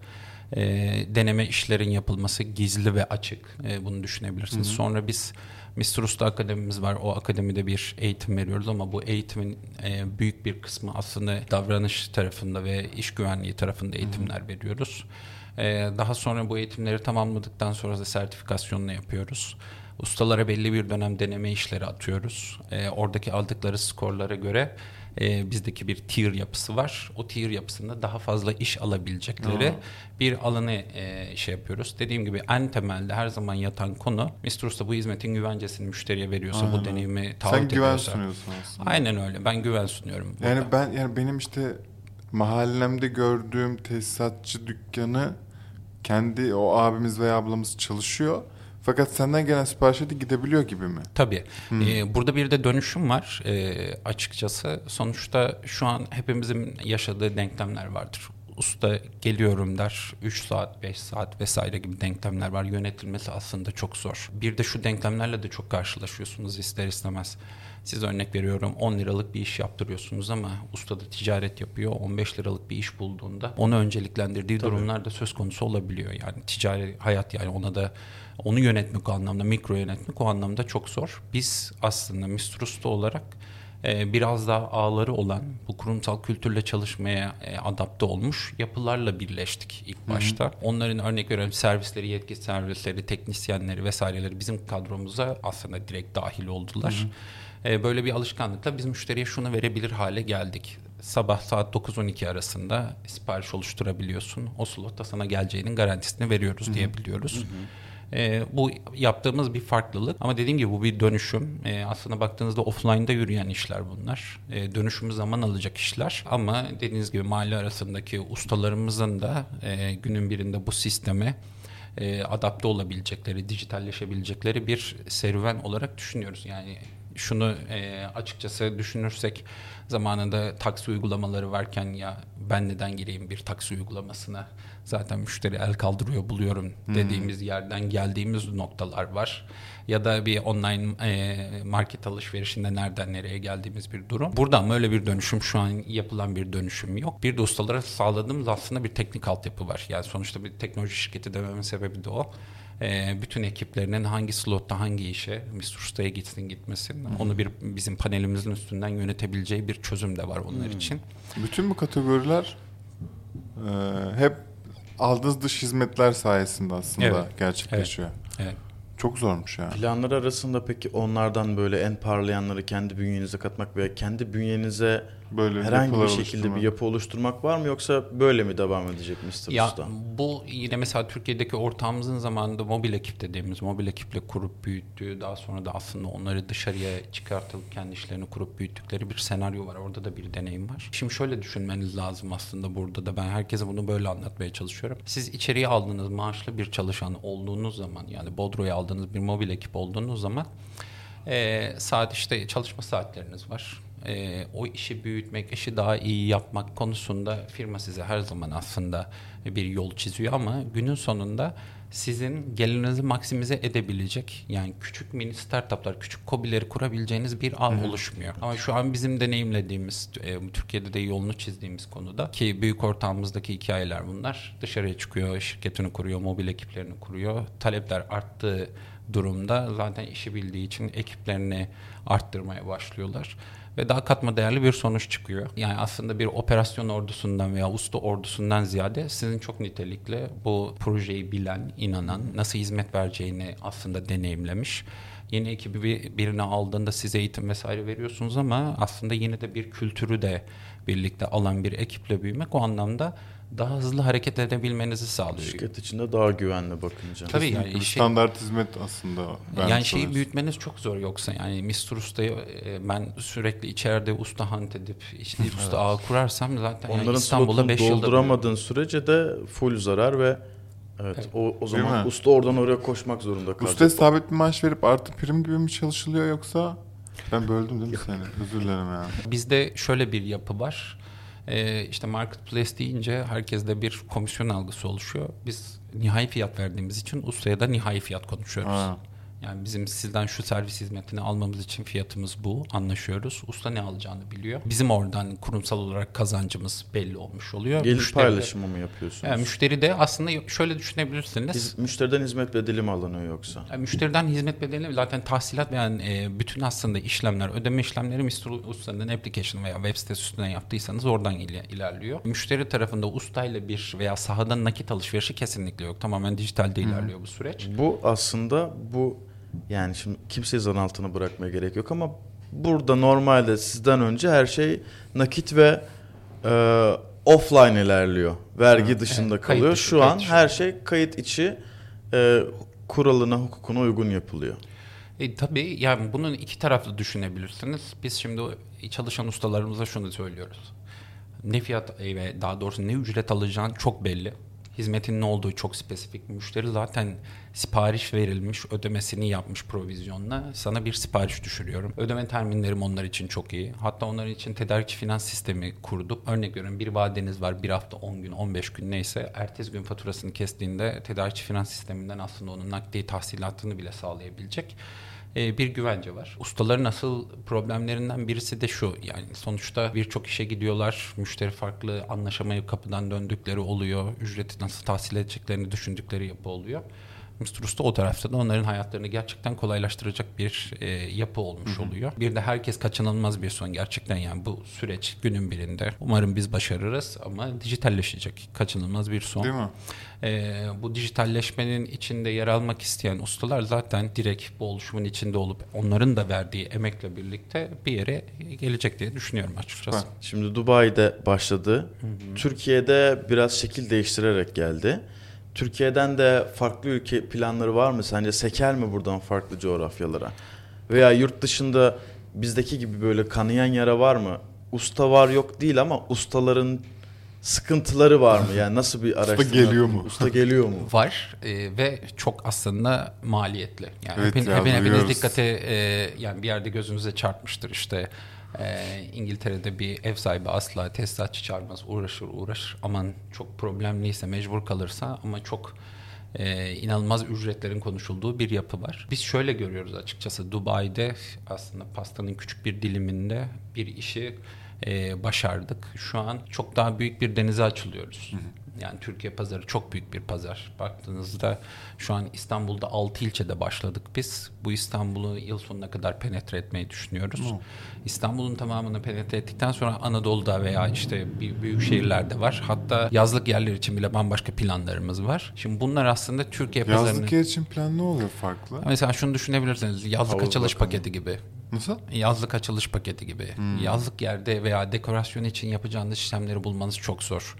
Speaker 2: e, deneme işlerin yapılması gizli ve açık. E, bunu düşünebilirsiniz. Sonra biz Mr. Usta Akademimiz var. O akademide bir eğitim veriyoruz ama bu eğitimin e, büyük bir kısmı aslında davranış tarafında ve iş güvenliği tarafında eğitimler veriyoruz. Ee, daha sonra bu eğitimleri tamamladıktan sonra da sertifikasyonunu yapıyoruz. Ustalara belli bir dönem deneme işleri atıyoruz. E, oradaki aldıkları skorlara göre e, bizdeki bir tier yapısı var. O tier yapısında daha fazla iş alabilecekleri
Speaker 1: Aa.
Speaker 2: bir alanı e, şey yapıyoruz. Dediğim gibi en temelde her zaman yatan konu Mr. Usta bu hizmetin güvencesini müşteriye veriyorsa,
Speaker 1: Aynen.
Speaker 2: bu deneyimi taahhüt
Speaker 1: Sen güven
Speaker 2: ediyorsa.
Speaker 1: sunuyorsun aslında.
Speaker 2: Aynen öyle. Ben güven sunuyorum.
Speaker 1: Yani
Speaker 2: burada.
Speaker 1: ben yani benim işte mahallemde gördüğüm tesisatçı dükkanı kendi o abimiz veya ablamız çalışıyor. Fakat senden gelen siparişe de gidebiliyor gibi mi?
Speaker 2: Tabii. Ee, burada bir de dönüşüm var ee, açıkçası. Sonuçta şu an hepimizin yaşadığı denklemler vardır. Usta geliyorum der 3 saat 5 saat vesaire gibi denklemler var. Yönetilmesi aslında çok zor. Bir de şu denklemlerle de çok karşılaşıyorsunuz ister istemez. Siz örnek veriyorum 10 liralık bir iş yaptırıyorsunuz ama usta da ticaret yapıyor. 15 liralık bir iş bulduğunda onu önceliklendirdiği durumlar da söz konusu olabiliyor. Yani ticari hayat yani ona da onu yönetmek o anlamda mikro yönetmek o anlamda çok zor. Biz aslında Mr. Usta olarak e, biraz daha ağları olan bu kurumsal kültürle çalışmaya e, adapte olmuş yapılarla birleştik ilk başta. Onların örnek veriyorum servisleri, yetki servisleri, teknisyenleri vesaireleri bizim kadromuza aslında direkt dahil oldular. E, böyle bir alışkanlıkla biz müşteriye şunu verebilir hale geldik. Sabah saat 9-12 arasında sipariş oluşturabiliyorsun. O slotta sana geleceğinin garantisini veriyoruz diyebiliyoruz. E, bu yaptığımız bir farklılık ama dediğim gibi bu bir dönüşüm. E, aslında baktığınızda offline'da yürüyen işler bunlar. E, dönüşümü zaman alacak işler ama dediğiniz gibi mahalle arasındaki ustalarımızın da e, günün birinde bu sisteme e, adapte olabilecekleri, dijitalleşebilecekleri bir serüven olarak düşünüyoruz. Yani şunu e, açıkçası düşünürsek zamanında taksi uygulamaları varken ya ben neden gireyim bir taksi uygulamasına zaten müşteri el kaldırıyor buluyorum dediğimiz yerden geldiğimiz noktalar var. Ya da bir online e, market alışverişinde nereden nereye geldiğimiz bir durum. Burada ama öyle bir dönüşüm şu an yapılan bir dönüşüm yok. Bir de ustalara sağladığımız aslında bir teknik altyapı var. Yani sonuçta bir teknoloji şirketi dememin sebebi de o e, bütün ekiplerinin hangi slotta hangi işe Mr. Usta'ya gitsin gitmesin onu bir bizim panelimizin üstünden yönetebileceği bir çözüm de var onlar için.
Speaker 1: Bütün bu kategoriler e, hep aldığınız dış hizmetler sayesinde aslında
Speaker 2: Evet.
Speaker 1: gerçekleşiyor.
Speaker 2: Evet.
Speaker 1: Çok zormuş ya.
Speaker 3: Planlar arasında peki onlardan böyle en parlayanları kendi bünyenize katmak veya kendi bünyenize
Speaker 1: Böyle
Speaker 3: herhangi bir şekilde bir yapı oluşturmak var mı yoksa böyle mi devam edecek Mr.
Speaker 2: Ya
Speaker 3: Usta?
Speaker 2: bu yine mesela Türkiye'deki ortağımızın zamanında mobil ekip dediğimiz mobil ekiple kurup büyüttüğü daha sonra da aslında onları dışarıya çıkartıp kendi işlerini kurup büyüttükleri bir senaryo var. Orada da bir deneyim var. Şimdi şöyle düşünmeniz lazım aslında burada da ben herkese bunu böyle anlatmaya çalışıyorum. Siz içeriye aldığınız maaşlı bir çalışan olduğunuz zaman yani Bodro'ya aldığınız bir mobil ekip olduğunuz zaman e, saat işte çalışma saatleriniz var. E, o işi büyütmek, işi daha iyi yapmak konusunda firma size her zaman aslında bir yol çiziyor ama günün sonunda sizin gelirinizi maksimize edebilecek yani küçük mini startuplar, küçük kobileri kurabileceğiniz bir ağ oluşmuyor. Ama şu an bizim deneyimlediğimiz, e, Türkiye'de de yolunu çizdiğimiz konuda ki büyük ortağımızdaki hikayeler bunlar. Dışarıya çıkıyor, şirketini kuruyor, mobil ekiplerini kuruyor. Talepler arttığı durumda zaten işi bildiği için ekiplerini arttırmaya başlıyorlar ve daha katma değerli bir sonuç çıkıyor. Yani aslında bir operasyon ordusundan veya usta ordusundan ziyade sizin çok nitelikli bu projeyi bilen, inanan, nasıl hizmet vereceğini aslında deneyimlemiş. Yeni ekibi bir, birine aldığında size eğitim vesaire veriyorsunuz ama aslında yine de bir kültürü de birlikte alan bir ekiple büyümek o anlamda daha hızlı hareket edebilmenizi sağlıyor.
Speaker 3: Şirket içinde daha güvenli bakınca.
Speaker 2: Tabii yani
Speaker 1: Kesinlikle bir
Speaker 2: işi-
Speaker 1: standart hizmet aslında.
Speaker 2: yani şeyi büyütmeniz çok zor yoksa yani Mr. Usta'yı e, ben sürekli içeride usta hunt edip işte usta ağı kurarsam zaten yani
Speaker 3: Onların
Speaker 2: İstanbul'da
Speaker 3: slotunu
Speaker 2: 5 yılda
Speaker 3: dolduramadığın sürece de full zarar ve evet, o, o zaman usta oradan oraya koşmak zorunda kalacak.
Speaker 1: Ustaya sabit bir maaş verip artı prim gibi mi çalışılıyor yoksa? Ben böldüm değil mi seni? Özür dilerim ya.
Speaker 2: Bizde şöyle bir yapı var. Ee, işte marketplace deyince herkeste bir komisyon algısı oluşuyor. Biz nihai fiyat verdiğimiz için ustaya da nihai fiyat konuşuyoruz.
Speaker 1: Ha.
Speaker 2: Yani bizim sizden şu servis hizmetini almamız için fiyatımız bu. Anlaşıyoruz. Usta ne alacağını biliyor. Bizim oradan kurumsal olarak kazancımız belli olmuş oluyor.
Speaker 3: Gelir
Speaker 2: Müşteri de-
Speaker 3: paylaşımı mı yapıyorsunuz?
Speaker 2: Yani müşteri de aslında şöyle düşünebilirsiniz.
Speaker 3: Hiz- müşteriden hizmet bedeli mi alınıyor yoksa?
Speaker 2: Yani müşteriden hizmet bedeli zaten tahsilat yani e, bütün aslında işlemler, ödeme işlemleri Mr. Usta'nın application veya web sitesi üstünden yaptıysanız oradan ile- ilerliyor. Müşteri tarafında ustayla bir veya sahadan nakit alışverişi kesinlikle yok. Tamamen dijitalde ilerliyor bu süreç.
Speaker 3: Bu aslında bu Yani şimdi kimseyi zan altına bırakmaya gerek yok ama burada normalde sizden önce her şey nakit ve e, offline ilerliyor. Vergi
Speaker 2: Evet,
Speaker 3: dışında
Speaker 2: evet,
Speaker 3: kalıyor.
Speaker 2: dışı,
Speaker 3: Şu an
Speaker 2: dışı.
Speaker 3: her şey kayıt içi e, kuralına, hukukuna uygun yapılıyor.
Speaker 2: E, tabii yani bunun iki taraflı düşünebilirsiniz. Biz şimdi çalışan ustalarımıza şunu söylüyoruz. Ne fiyat e, ve daha doğrusu ne ücret alacağın çok belli. Hizmetin ne olduğu çok spesifik. Müşteri zaten sipariş verilmiş, ödemesini yapmış provizyonla. Sana bir sipariş düşürüyorum. Ödeme terminlerim onlar için çok iyi. Hatta onların için tedarikçi finans sistemi kurduk. Örnek veriyorum bir vadeniz var bir hafta 10 gün 15 gün neyse. Ertesi gün faturasını kestiğinde tedarikçi finans sisteminden aslında onun nakdi tahsilatını bile sağlayabilecek bir güvence var. Ustaların asıl problemlerinden birisi de şu. Yani sonuçta birçok işe gidiyorlar. Müşteri farklı anlaşamayıp kapıdan döndükleri oluyor. Ücreti nasıl tahsil edeceklerini düşündükleri yapı oluyor. Mr. Usta o tarafta da onların hayatlarını gerçekten kolaylaştıracak bir e, yapı olmuş oluyor. Bir de herkes kaçınılmaz bir son gerçekten yani bu süreç günün birinde umarım biz başarırız ama dijitalleşecek kaçınılmaz bir son.
Speaker 1: Değil mi?
Speaker 2: Ee, bu dijitalleşmenin içinde yer almak isteyen ustalar zaten direkt bu oluşumun içinde olup onların da verdiği emekle birlikte bir yere gelecek diye düşünüyorum açıkçası.
Speaker 1: Süper.
Speaker 3: Şimdi Dubai'de başladı. Türkiye'de biraz şekil değiştirerek geldi. Türkiye'den de farklı ülke planları var mı? Sence seker mi buradan farklı coğrafyalara? Veya yurt dışında bizdeki gibi böyle kanayan yara var mı? Usta var yok değil ama ustaların sıkıntıları var mı? Yani nasıl bir araştırma?
Speaker 1: geliyor mu?
Speaker 3: Usta geliyor mu?
Speaker 2: Var e, ve çok aslında maliyetli. Yani
Speaker 1: Evet
Speaker 2: hepin-
Speaker 1: ya,
Speaker 2: hepin- hepiniz dikkate e, yani bir yerde gözünüze çarpmıştır işte e, İngiltere'de bir ev sahibi asla tesisatçı çağırmaz uğraşır uğraşır aman çok problemliyse mecbur kalırsa ama çok e, inanılmaz ücretlerin konuşulduğu bir yapı var. Biz şöyle görüyoruz açıkçası Dubai'de aslında pastanın küçük bir diliminde bir işi e, başardık. Şu an çok daha büyük bir denize açılıyoruz. Yani Türkiye pazarı çok büyük bir pazar. Baktığınızda şu an İstanbul'da 6 ilçede başladık biz. Bu İstanbul'u yıl sonuna kadar penetre etmeyi düşünüyoruz. İstanbul'un tamamını penetre ettikten sonra Anadolu'da veya işte büyük şehirlerde var. Hatta yazlık yerler için bile bambaşka planlarımız var. Şimdi bunlar aslında Türkiye pazarını...
Speaker 1: Yazlık yer için plan ne oluyor farklı?
Speaker 2: Mesela şunu düşünebilirsiniz. Yazlık
Speaker 3: Havuz
Speaker 2: açılış
Speaker 3: bakımı.
Speaker 2: paketi gibi.
Speaker 1: Nasıl?
Speaker 2: Yazlık açılış paketi gibi. Yazlık yerde veya dekorasyon için yapacağınız işlemleri bulmanız çok zor.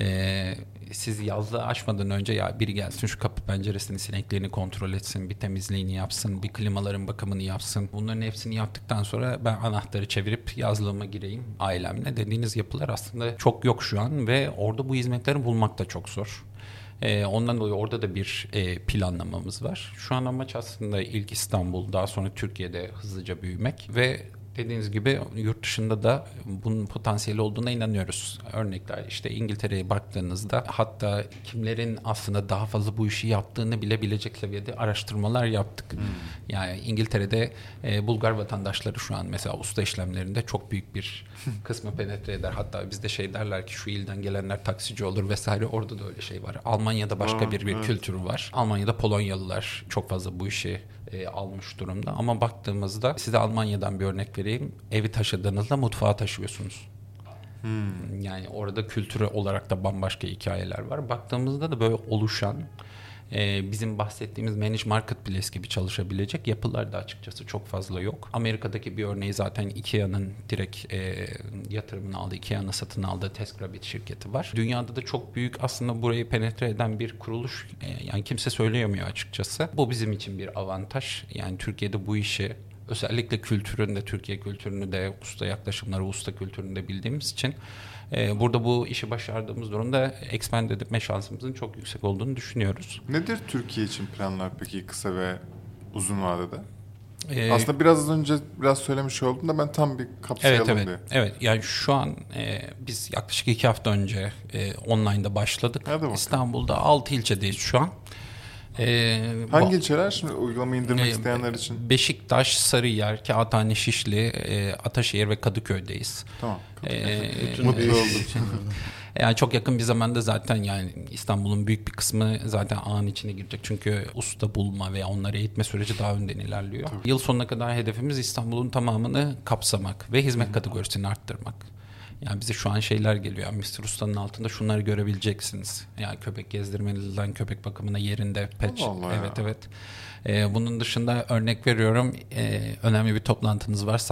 Speaker 2: Ee, siz yazlığı açmadan önce ya biri gelsin şu kapı penceresini sineklerini kontrol etsin, bir temizliğini yapsın, bir klimaların bakımını yapsın. Bunların hepsini yaptıktan sonra ben anahtarı çevirip yazlığıma gireyim ailemle dediğiniz yapılar aslında çok yok şu an ve orada bu hizmetleri bulmak da çok zor. Ee, ondan dolayı orada da bir e, planlamamız var. Şu an amaç aslında ilk İstanbul, daha sonra Türkiye'de hızlıca büyümek ve dediğiniz gibi yurt dışında da bunun potansiyeli olduğuna inanıyoruz. Örnekler işte İngiltere'ye baktığınızda hatta kimlerin aslında daha fazla bu işi yaptığını bile bilecek seviyede araştırmalar yaptık. Yani İngiltere'de e, Bulgar vatandaşları şu an mesela usta işlemlerinde çok büyük bir kısmı penetre eder. Hatta bizde şey derler ki şu ilden gelenler taksici olur vesaire orada da öyle şey var. Almanya'da başka
Speaker 1: Aa,
Speaker 2: bir bir
Speaker 1: evet.
Speaker 2: kültürü var. Almanya'da Polonyalılar çok fazla bu işi e, almış durumda. Ama baktığımızda size Almanya'dan bir örnek vereyim. Evi taşıdığınızda mutfağa taşıyorsunuz. Yani orada kültürü olarak da bambaşka hikayeler var. Baktığımızda da böyle oluşan e, bizim bahsettiğimiz managed marketplace gibi çalışabilecek yapılar da açıkçası çok fazla yok. Amerika'daki bir örneği zaten Ikea'nın direkt e, yatırımını aldığı, Ikea'nın satın aldığı TaskRabbit şirketi var. Dünyada da çok büyük aslında burayı penetre eden bir kuruluş e, yani kimse söyleyemiyor açıkçası. Bu bizim için bir avantaj. Yani Türkiye'de bu işi özellikle kültüründe, Türkiye kültürünü de, usta yaklaşımları, usta kültürünü de bildiğimiz için e, burada bu işi başardığımız durumda expand etme şansımızın çok yüksek olduğunu düşünüyoruz.
Speaker 1: Nedir Türkiye için planlar peki kısa ve uzun vadede?
Speaker 2: E,
Speaker 1: Aslında biraz az önce biraz söylemiş oldum da ben tam bir kapsayalım
Speaker 2: Evet evet.
Speaker 1: diye.
Speaker 2: Evet yani şu an e, biz yaklaşık iki hafta önce e, online'da başladık.
Speaker 1: Hadi bakalım.
Speaker 2: İstanbul'da 6 ilçedeyiz şu an. E,
Speaker 1: Hangi
Speaker 2: bu-
Speaker 1: ilçeler şimdi uygulamayı indirmek
Speaker 2: e,
Speaker 1: isteyenler için?
Speaker 2: Beşiktaş, Sarıyer, Kağıthane, Şişli, e, Ataşehir ve Kadıköy'deyiz.
Speaker 1: Tamam.
Speaker 2: E,
Speaker 1: Mutlu
Speaker 2: e,
Speaker 1: oldum.
Speaker 2: Yani çok yakın bir zamanda zaten yani İstanbul'un büyük bir kısmı zaten ağın içine girecek. Çünkü usta bulma veya onları eğitme süreci daha önden ilerliyor. Yıl sonuna kadar hedefimiz İstanbul'un tamamını kapsamak ve hizmet kategorisini arttırmak. Yani bize şu an şeyler geliyor. Yani Mr. Usta'nın altında şunları görebileceksiniz. Yani köpek gezdirmenizden köpek bakımına yerinde pet.
Speaker 1: Allah Allah
Speaker 2: evet
Speaker 1: ya.
Speaker 2: evet. Ee, bunun dışında örnek veriyorum. Ee, önemli bir toplantınız var.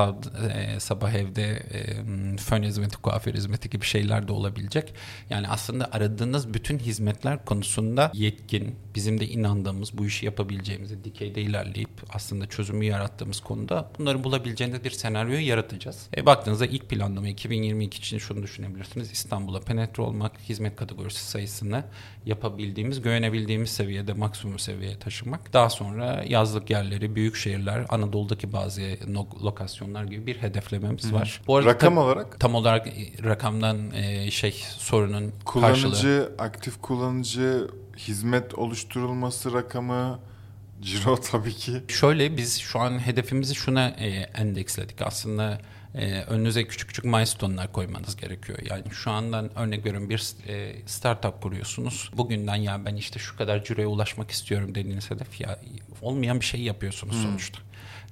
Speaker 2: E, sabah evde e, fön hizmeti, kuaför hizmeti gibi şeyler de olabilecek. Yani aslında aradığınız bütün hizmetler konusunda yetkin, bizim de inandığımız bu işi yapabileceğimizi dikeyde ilerleyip aslında çözümü yarattığımız konuda bunları bulabileceğiniz bir senaryoyu yaratacağız. E, baktığınızda ilk planlama 2022 için şunu düşünebilirsiniz. İstanbul'a penetre olmak, hizmet kategorisi sayısını yapabildiğimiz, güvenebildiğimiz seviyede maksimum seviyeye taşımak. Daha sonra yazlık yerleri, büyük şehirler, Anadolu'daki bazı lokasyonlar gibi bir hedeflememiz var. Bu arada
Speaker 1: Rakam
Speaker 2: tabii-
Speaker 1: olarak
Speaker 2: tam olarak e, rakamdan e, şey sorunun karşılığı.
Speaker 1: kullanıcı, aktif kullanıcı, hizmet oluşturulması rakamı, ciro tabii ki.
Speaker 2: Şöyle biz şu an hedefimizi şuna e, endeksledik. Aslında e, önünüze küçük küçük milestone'lar koymanız gerekiyor. Yani şu andan örnek veriyorum bir e, startup kuruyorsunuz. Bugünden ya ben işte şu kadar ciroya ulaşmak istiyorum dediğiniz hedef ya olmayan bir şey yapıyorsunuz sonuçta.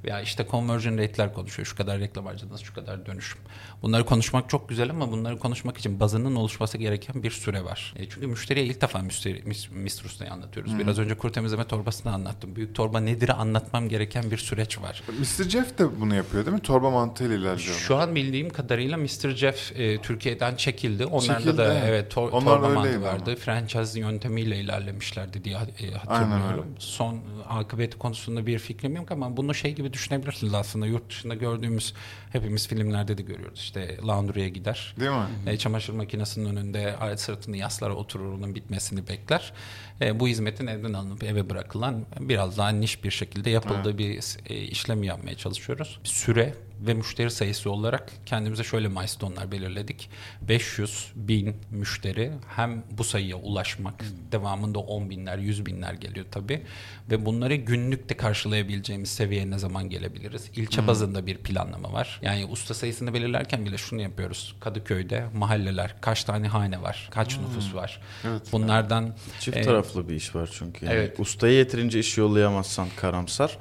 Speaker 2: Veya işte conversion rate'ler konuşuyor. Şu kadar reklam harcadınız, şu kadar dönüşüm. Bunları konuşmak çok güzel ama bunları konuşmak için bazının oluşması gereken bir süre var. E, çünkü müşteriye ilk defa müşteri, mis- Mistrus'tayı anlatıyoruz. Biraz önce kuru temizleme torbasını anlattım. Büyük torba nedir anlatmam gereken bir süreç var.
Speaker 1: Mr. Jeff de bunu yapıyor değil mi? Torba mantığıyla ilerliyor.
Speaker 2: Şu an bildiğim kadarıyla Mr. Jeff e, Türkiye'den çekildi. Onlarda
Speaker 1: Çekildi,
Speaker 2: da
Speaker 1: evet.
Speaker 2: tor-
Speaker 1: Onlar
Speaker 2: torba bandı vardı.
Speaker 1: ama.
Speaker 2: Franchise yöntemiyle ilerlemişlerdi diye e,
Speaker 1: Aynen
Speaker 2: hatırlıyorum.
Speaker 1: öyle.
Speaker 2: Son akıbeti konusunda bir fikrim yok ama bunu şey gibi düşünebilirsiniz aslında. Yurt dışında gördüğümüz hepimiz filmlerde de görüyoruz. İşte laundry'e gider.
Speaker 1: Değil mi?
Speaker 2: E, çamaşır makinesinin önünde sırtını yaslar oturur onun bitmesini bekler. E, bu hizmetin evden alınıp eve bırakılan biraz daha niş bir şekilde yapıldığı bir e, işlemi yapmaya çalışıyoruz. Süre ve müşteri sayısı olarak kendimize şöyle milestone'lar belirledik. 500 bin müşteri hem bu sayıya ulaşmak devamında 10 binler 100 binler geliyor tabii ve bunları günlük de karşılayabileceğimiz seviyeye ne zaman gelebiliriz? İlçe bazında bir planlama var. Yani usta sayısını belirlerken bile şunu yapıyoruz. Kadıköy'de mahalleler kaç tane hane var? Kaç nüfus var?
Speaker 1: Evet.
Speaker 2: Bunlardan
Speaker 3: Çift
Speaker 2: e,
Speaker 3: taraflı bir iş var çünkü. Yani
Speaker 2: Evet.
Speaker 3: Ustaya yeterince iş yollayamazsan karamsar.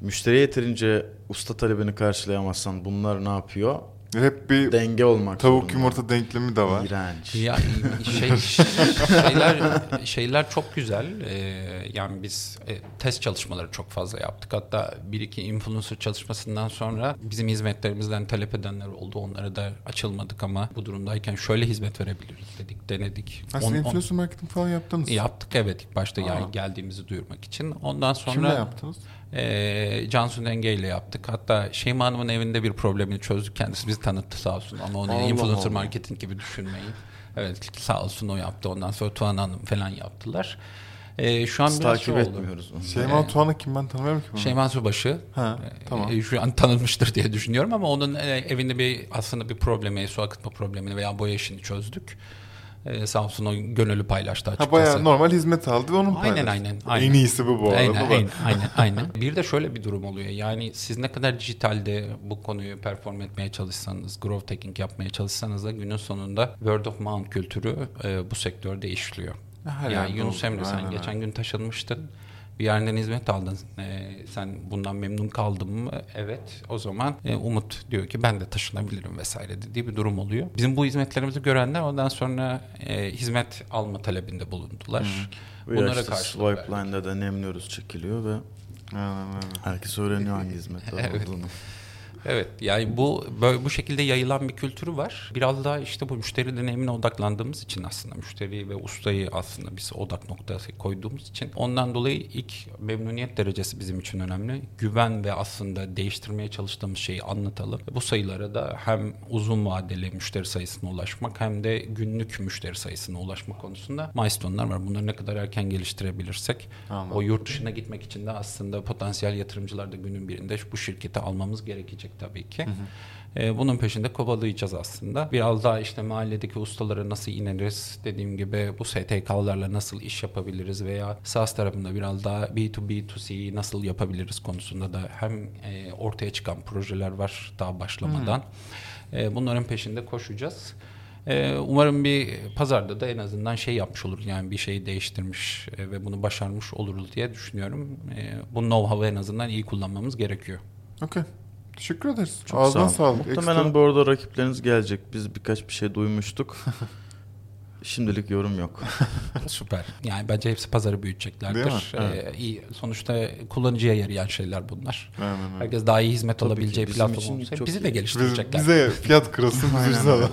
Speaker 3: Müşteriye yeterince usta talebini karşılayamazsan bunlar ne yapıyor?
Speaker 1: Hep bir
Speaker 3: Denge olmak
Speaker 1: tavuk
Speaker 3: zorunda.
Speaker 1: yumurta denklemi de var.
Speaker 3: İğrenç.
Speaker 2: Ya şey, şeyler şeyler çok güzel. Ee, yani biz e, test çalışmaları çok fazla yaptık. Hatta bir iki influencer çalışmasından sonra bizim hizmetlerimizden talep edenler oldu. Onlara da açılmadık ama bu durumdayken şöyle hizmet verebiliriz dedik, denedik. On-
Speaker 1: influencer marketing falan yaptınız.
Speaker 2: yaptık evet ilk başta
Speaker 1: Aa.
Speaker 2: yani geldiğimizi duyurmak için. Ondan sonra
Speaker 1: Kimle yaptınız?
Speaker 2: E, Cansu Denge ile yaptık. Hatta Şeyma Hanım'ın evinde bir problemini çözdük. Kendisi bizi tanıttı sağ olsun. Ama onu
Speaker 1: Allah
Speaker 2: influencer
Speaker 1: Allah.
Speaker 2: marketing gibi düşünmeyin. Evet sağ olsun o yaptı. Ondan sonra Tuğan Hanım falan yaptılar. E, şu an
Speaker 3: Biz
Speaker 2: biraz
Speaker 3: takip
Speaker 2: şey oldu.
Speaker 3: etmiyoruz. onu.
Speaker 1: Şeyma
Speaker 2: Ee,
Speaker 1: Tuğan'ı kim ben tanımıyorum ki bunu.
Speaker 2: Şeyma Subaşı
Speaker 1: Ha, tamam.
Speaker 2: e, şu an tanınmıştır diye düşünüyorum ama onun e, evinde bir aslında bir problemi, su akıtma problemini veya boya işini çözdük. E, olsun o gönüllü paylaştı açıkçası.
Speaker 1: Ha bayağı normal hizmet aldı ve onun
Speaker 2: Aynen,
Speaker 1: paylaştı.
Speaker 2: aynen, aynen.
Speaker 1: En iyisi bu bu arada.
Speaker 2: Aynen, aynen, aynen, aynen. Bir de şöyle bir durum oluyor. Yani siz ne kadar dijitalde bu konuyu perform etmeye çalışsanız, growth hacking yapmaya çalışsanız da günün sonunda word of mouth kültürü e, bu sektörde işliyor.
Speaker 1: Her
Speaker 2: yani Yunus Emre sen
Speaker 1: aynen
Speaker 2: geçen gün taşınmıştın. Bir yerden hizmet aldın. E, sen bundan memnun kaldın mı? Evet. O zaman e, Umut diyor ki ben de taşınabilirim vesaire dediği bir durum oluyor. Bizim bu hizmetlerimizi görenler ondan sonra e, hizmet alma talebinde bulundular.
Speaker 3: Bu
Speaker 2: Bunlara
Speaker 3: yaşta
Speaker 2: karşılık verdik.
Speaker 3: Swipe Line'da da nemliyoruz çekiliyor ve herkes öğreniyor hangi hizmette
Speaker 2: Evet.
Speaker 3: olduğunu.
Speaker 2: Evet yani bu böyle bu şekilde yayılan bir kültürü var. Biraz daha işte bu müşteri deneyimine odaklandığımız için aslında müşteri ve ustayı aslında biz odak noktası koyduğumuz için ondan dolayı ilk memnuniyet derecesi bizim için önemli. Güven ve aslında değiştirmeye çalıştığımız şeyi anlatalım. Bu sayılara da hem uzun vadeli müşteri sayısına ulaşmak hem de günlük müşteri sayısına ulaşmak konusunda milestone'lar var. Bunları ne kadar erken geliştirebilirsek
Speaker 1: Anladım.
Speaker 2: o yurt dışına gitmek için de aslında potansiyel yatırımcılar da günün birinde bu şirketi almamız gerekecek tabii ki. Ee, bunun peşinde kovalayacağız aslında. Biraz daha işte mahalledeki ustalara nasıl ineriz dediğim gibi bu STK'larla nasıl iş yapabiliriz veya SaaS tarafında biraz daha B2B2C'yi nasıl yapabiliriz konusunda da hem e, ortaya çıkan projeler var daha başlamadan. E, bunların peşinde koşacağız. Ee, umarım bir pazarda da en azından şey yapmış olur yani bir şeyi değiştirmiş e, ve bunu başarmış oluruz diye düşünüyorum. Bu know-how'ı en azından iyi kullanmamız gerekiyor.
Speaker 1: Okey. Teşekkür ederiz.
Speaker 3: Çok
Speaker 1: Ağzına
Speaker 3: sağ olun.
Speaker 1: sağlık.
Speaker 3: Muhtemelen
Speaker 1: Ekstra-
Speaker 3: bu arada rakipleriniz gelecek. Biz birkaç bir şey duymuştuk. Şimdilik yorum yok.
Speaker 2: Süper. Yani bence hepsi pazarı
Speaker 1: Değil mi?
Speaker 2: büyüteceklerdir. Ee, iyi. Sonuçta kullanıcıya yarayan şeyler bunlar.
Speaker 1: Aynen öyle.
Speaker 2: Herkes daha iyi hizmet
Speaker 3: Tabii
Speaker 2: alabileceği
Speaker 3: Bizim
Speaker 2: platform olsa bizi
Speaker 3: iyi.
Speaker 2: de
Speaker 1: Biz,
Speaker 2: geliştirecekler.
Speaker 1: bize fiyat kırılsın biz
Speaker 3: Aynen
Speaker 1: ucuza alalım.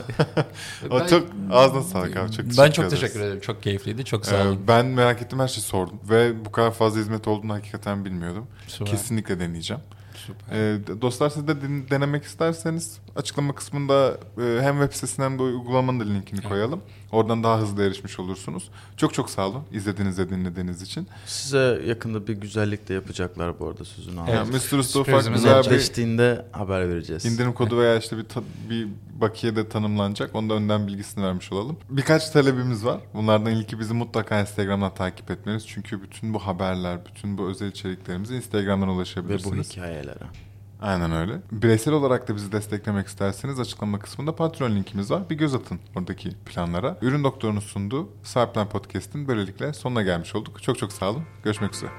Speaker 2: Ben-
Speaker 1: çok ağzına sağlık abi. Çok teşekkür
Speaker 2: ben çok
Speaker 1: ederiz.
Speaker 2: teşekkür ederim. Çok keyifliydi. Çok sağ
Speaker 1: Ee,
Speaker 2: olun.
Speaker 1: ben merak ettim her şeyi sordum. Ve bu kadar fazla hizmet olduğunu hakikaten bilmiyordum.
Speaker 2: Süper.
Speaker 1: Kesinlikle deneyeceğim.
Speaker 2: Süper.
Speaker 1: Ee, dostlar siz de denemek isterseniz açıklama kısmında e, hem web sitesinin hem de uygulamanın da linkini
Speaker 2: Evet.
Speaker 1: koyalım. Oradan daha hızlı erişmiş olursunuz. Çok çok sağ olun izlediğiniz ve dinlediğiniz için.
Speaker 3: Size yakında bir güzellik de yapacaklar bu arada sözünü aldım.
Speaker 2: Evet.
Speaker 1: Yani Mr.
Speaker 2: Sürprizimiz
Speaker 1: güzel bir
Speaker 3: haber vereceğiz.
Speaker 1: indirim kodu veya işte bir ta- bir bakiye de tanımlanacak. Onda önden bilgisini vermiş olalım. Birkaç talebimiz var. Bunlardan ilki bizi mutlaka Instagram'dan takip etmeniz. Çünkü bütün bu haberler, bütün bu özel içeriklerimize Instagram'dan
Speaker 3: Ve
Speaker 1: ulaşabilirsiniz.
Speaker 3: bu hikayelere.
Speaker 1: Aynen öyle. Bireysel olarak da bizi desteklemek isterseniz açıklama kısmında Patreon linkimiz var. Bir göz atın oradaki planlara. Ürün Doktoru'nun sunduğu Sahiplen Podcast'in böylelikle sonuna gelmiş olduk. Çok çok sağ olun. Görüşmek üzere.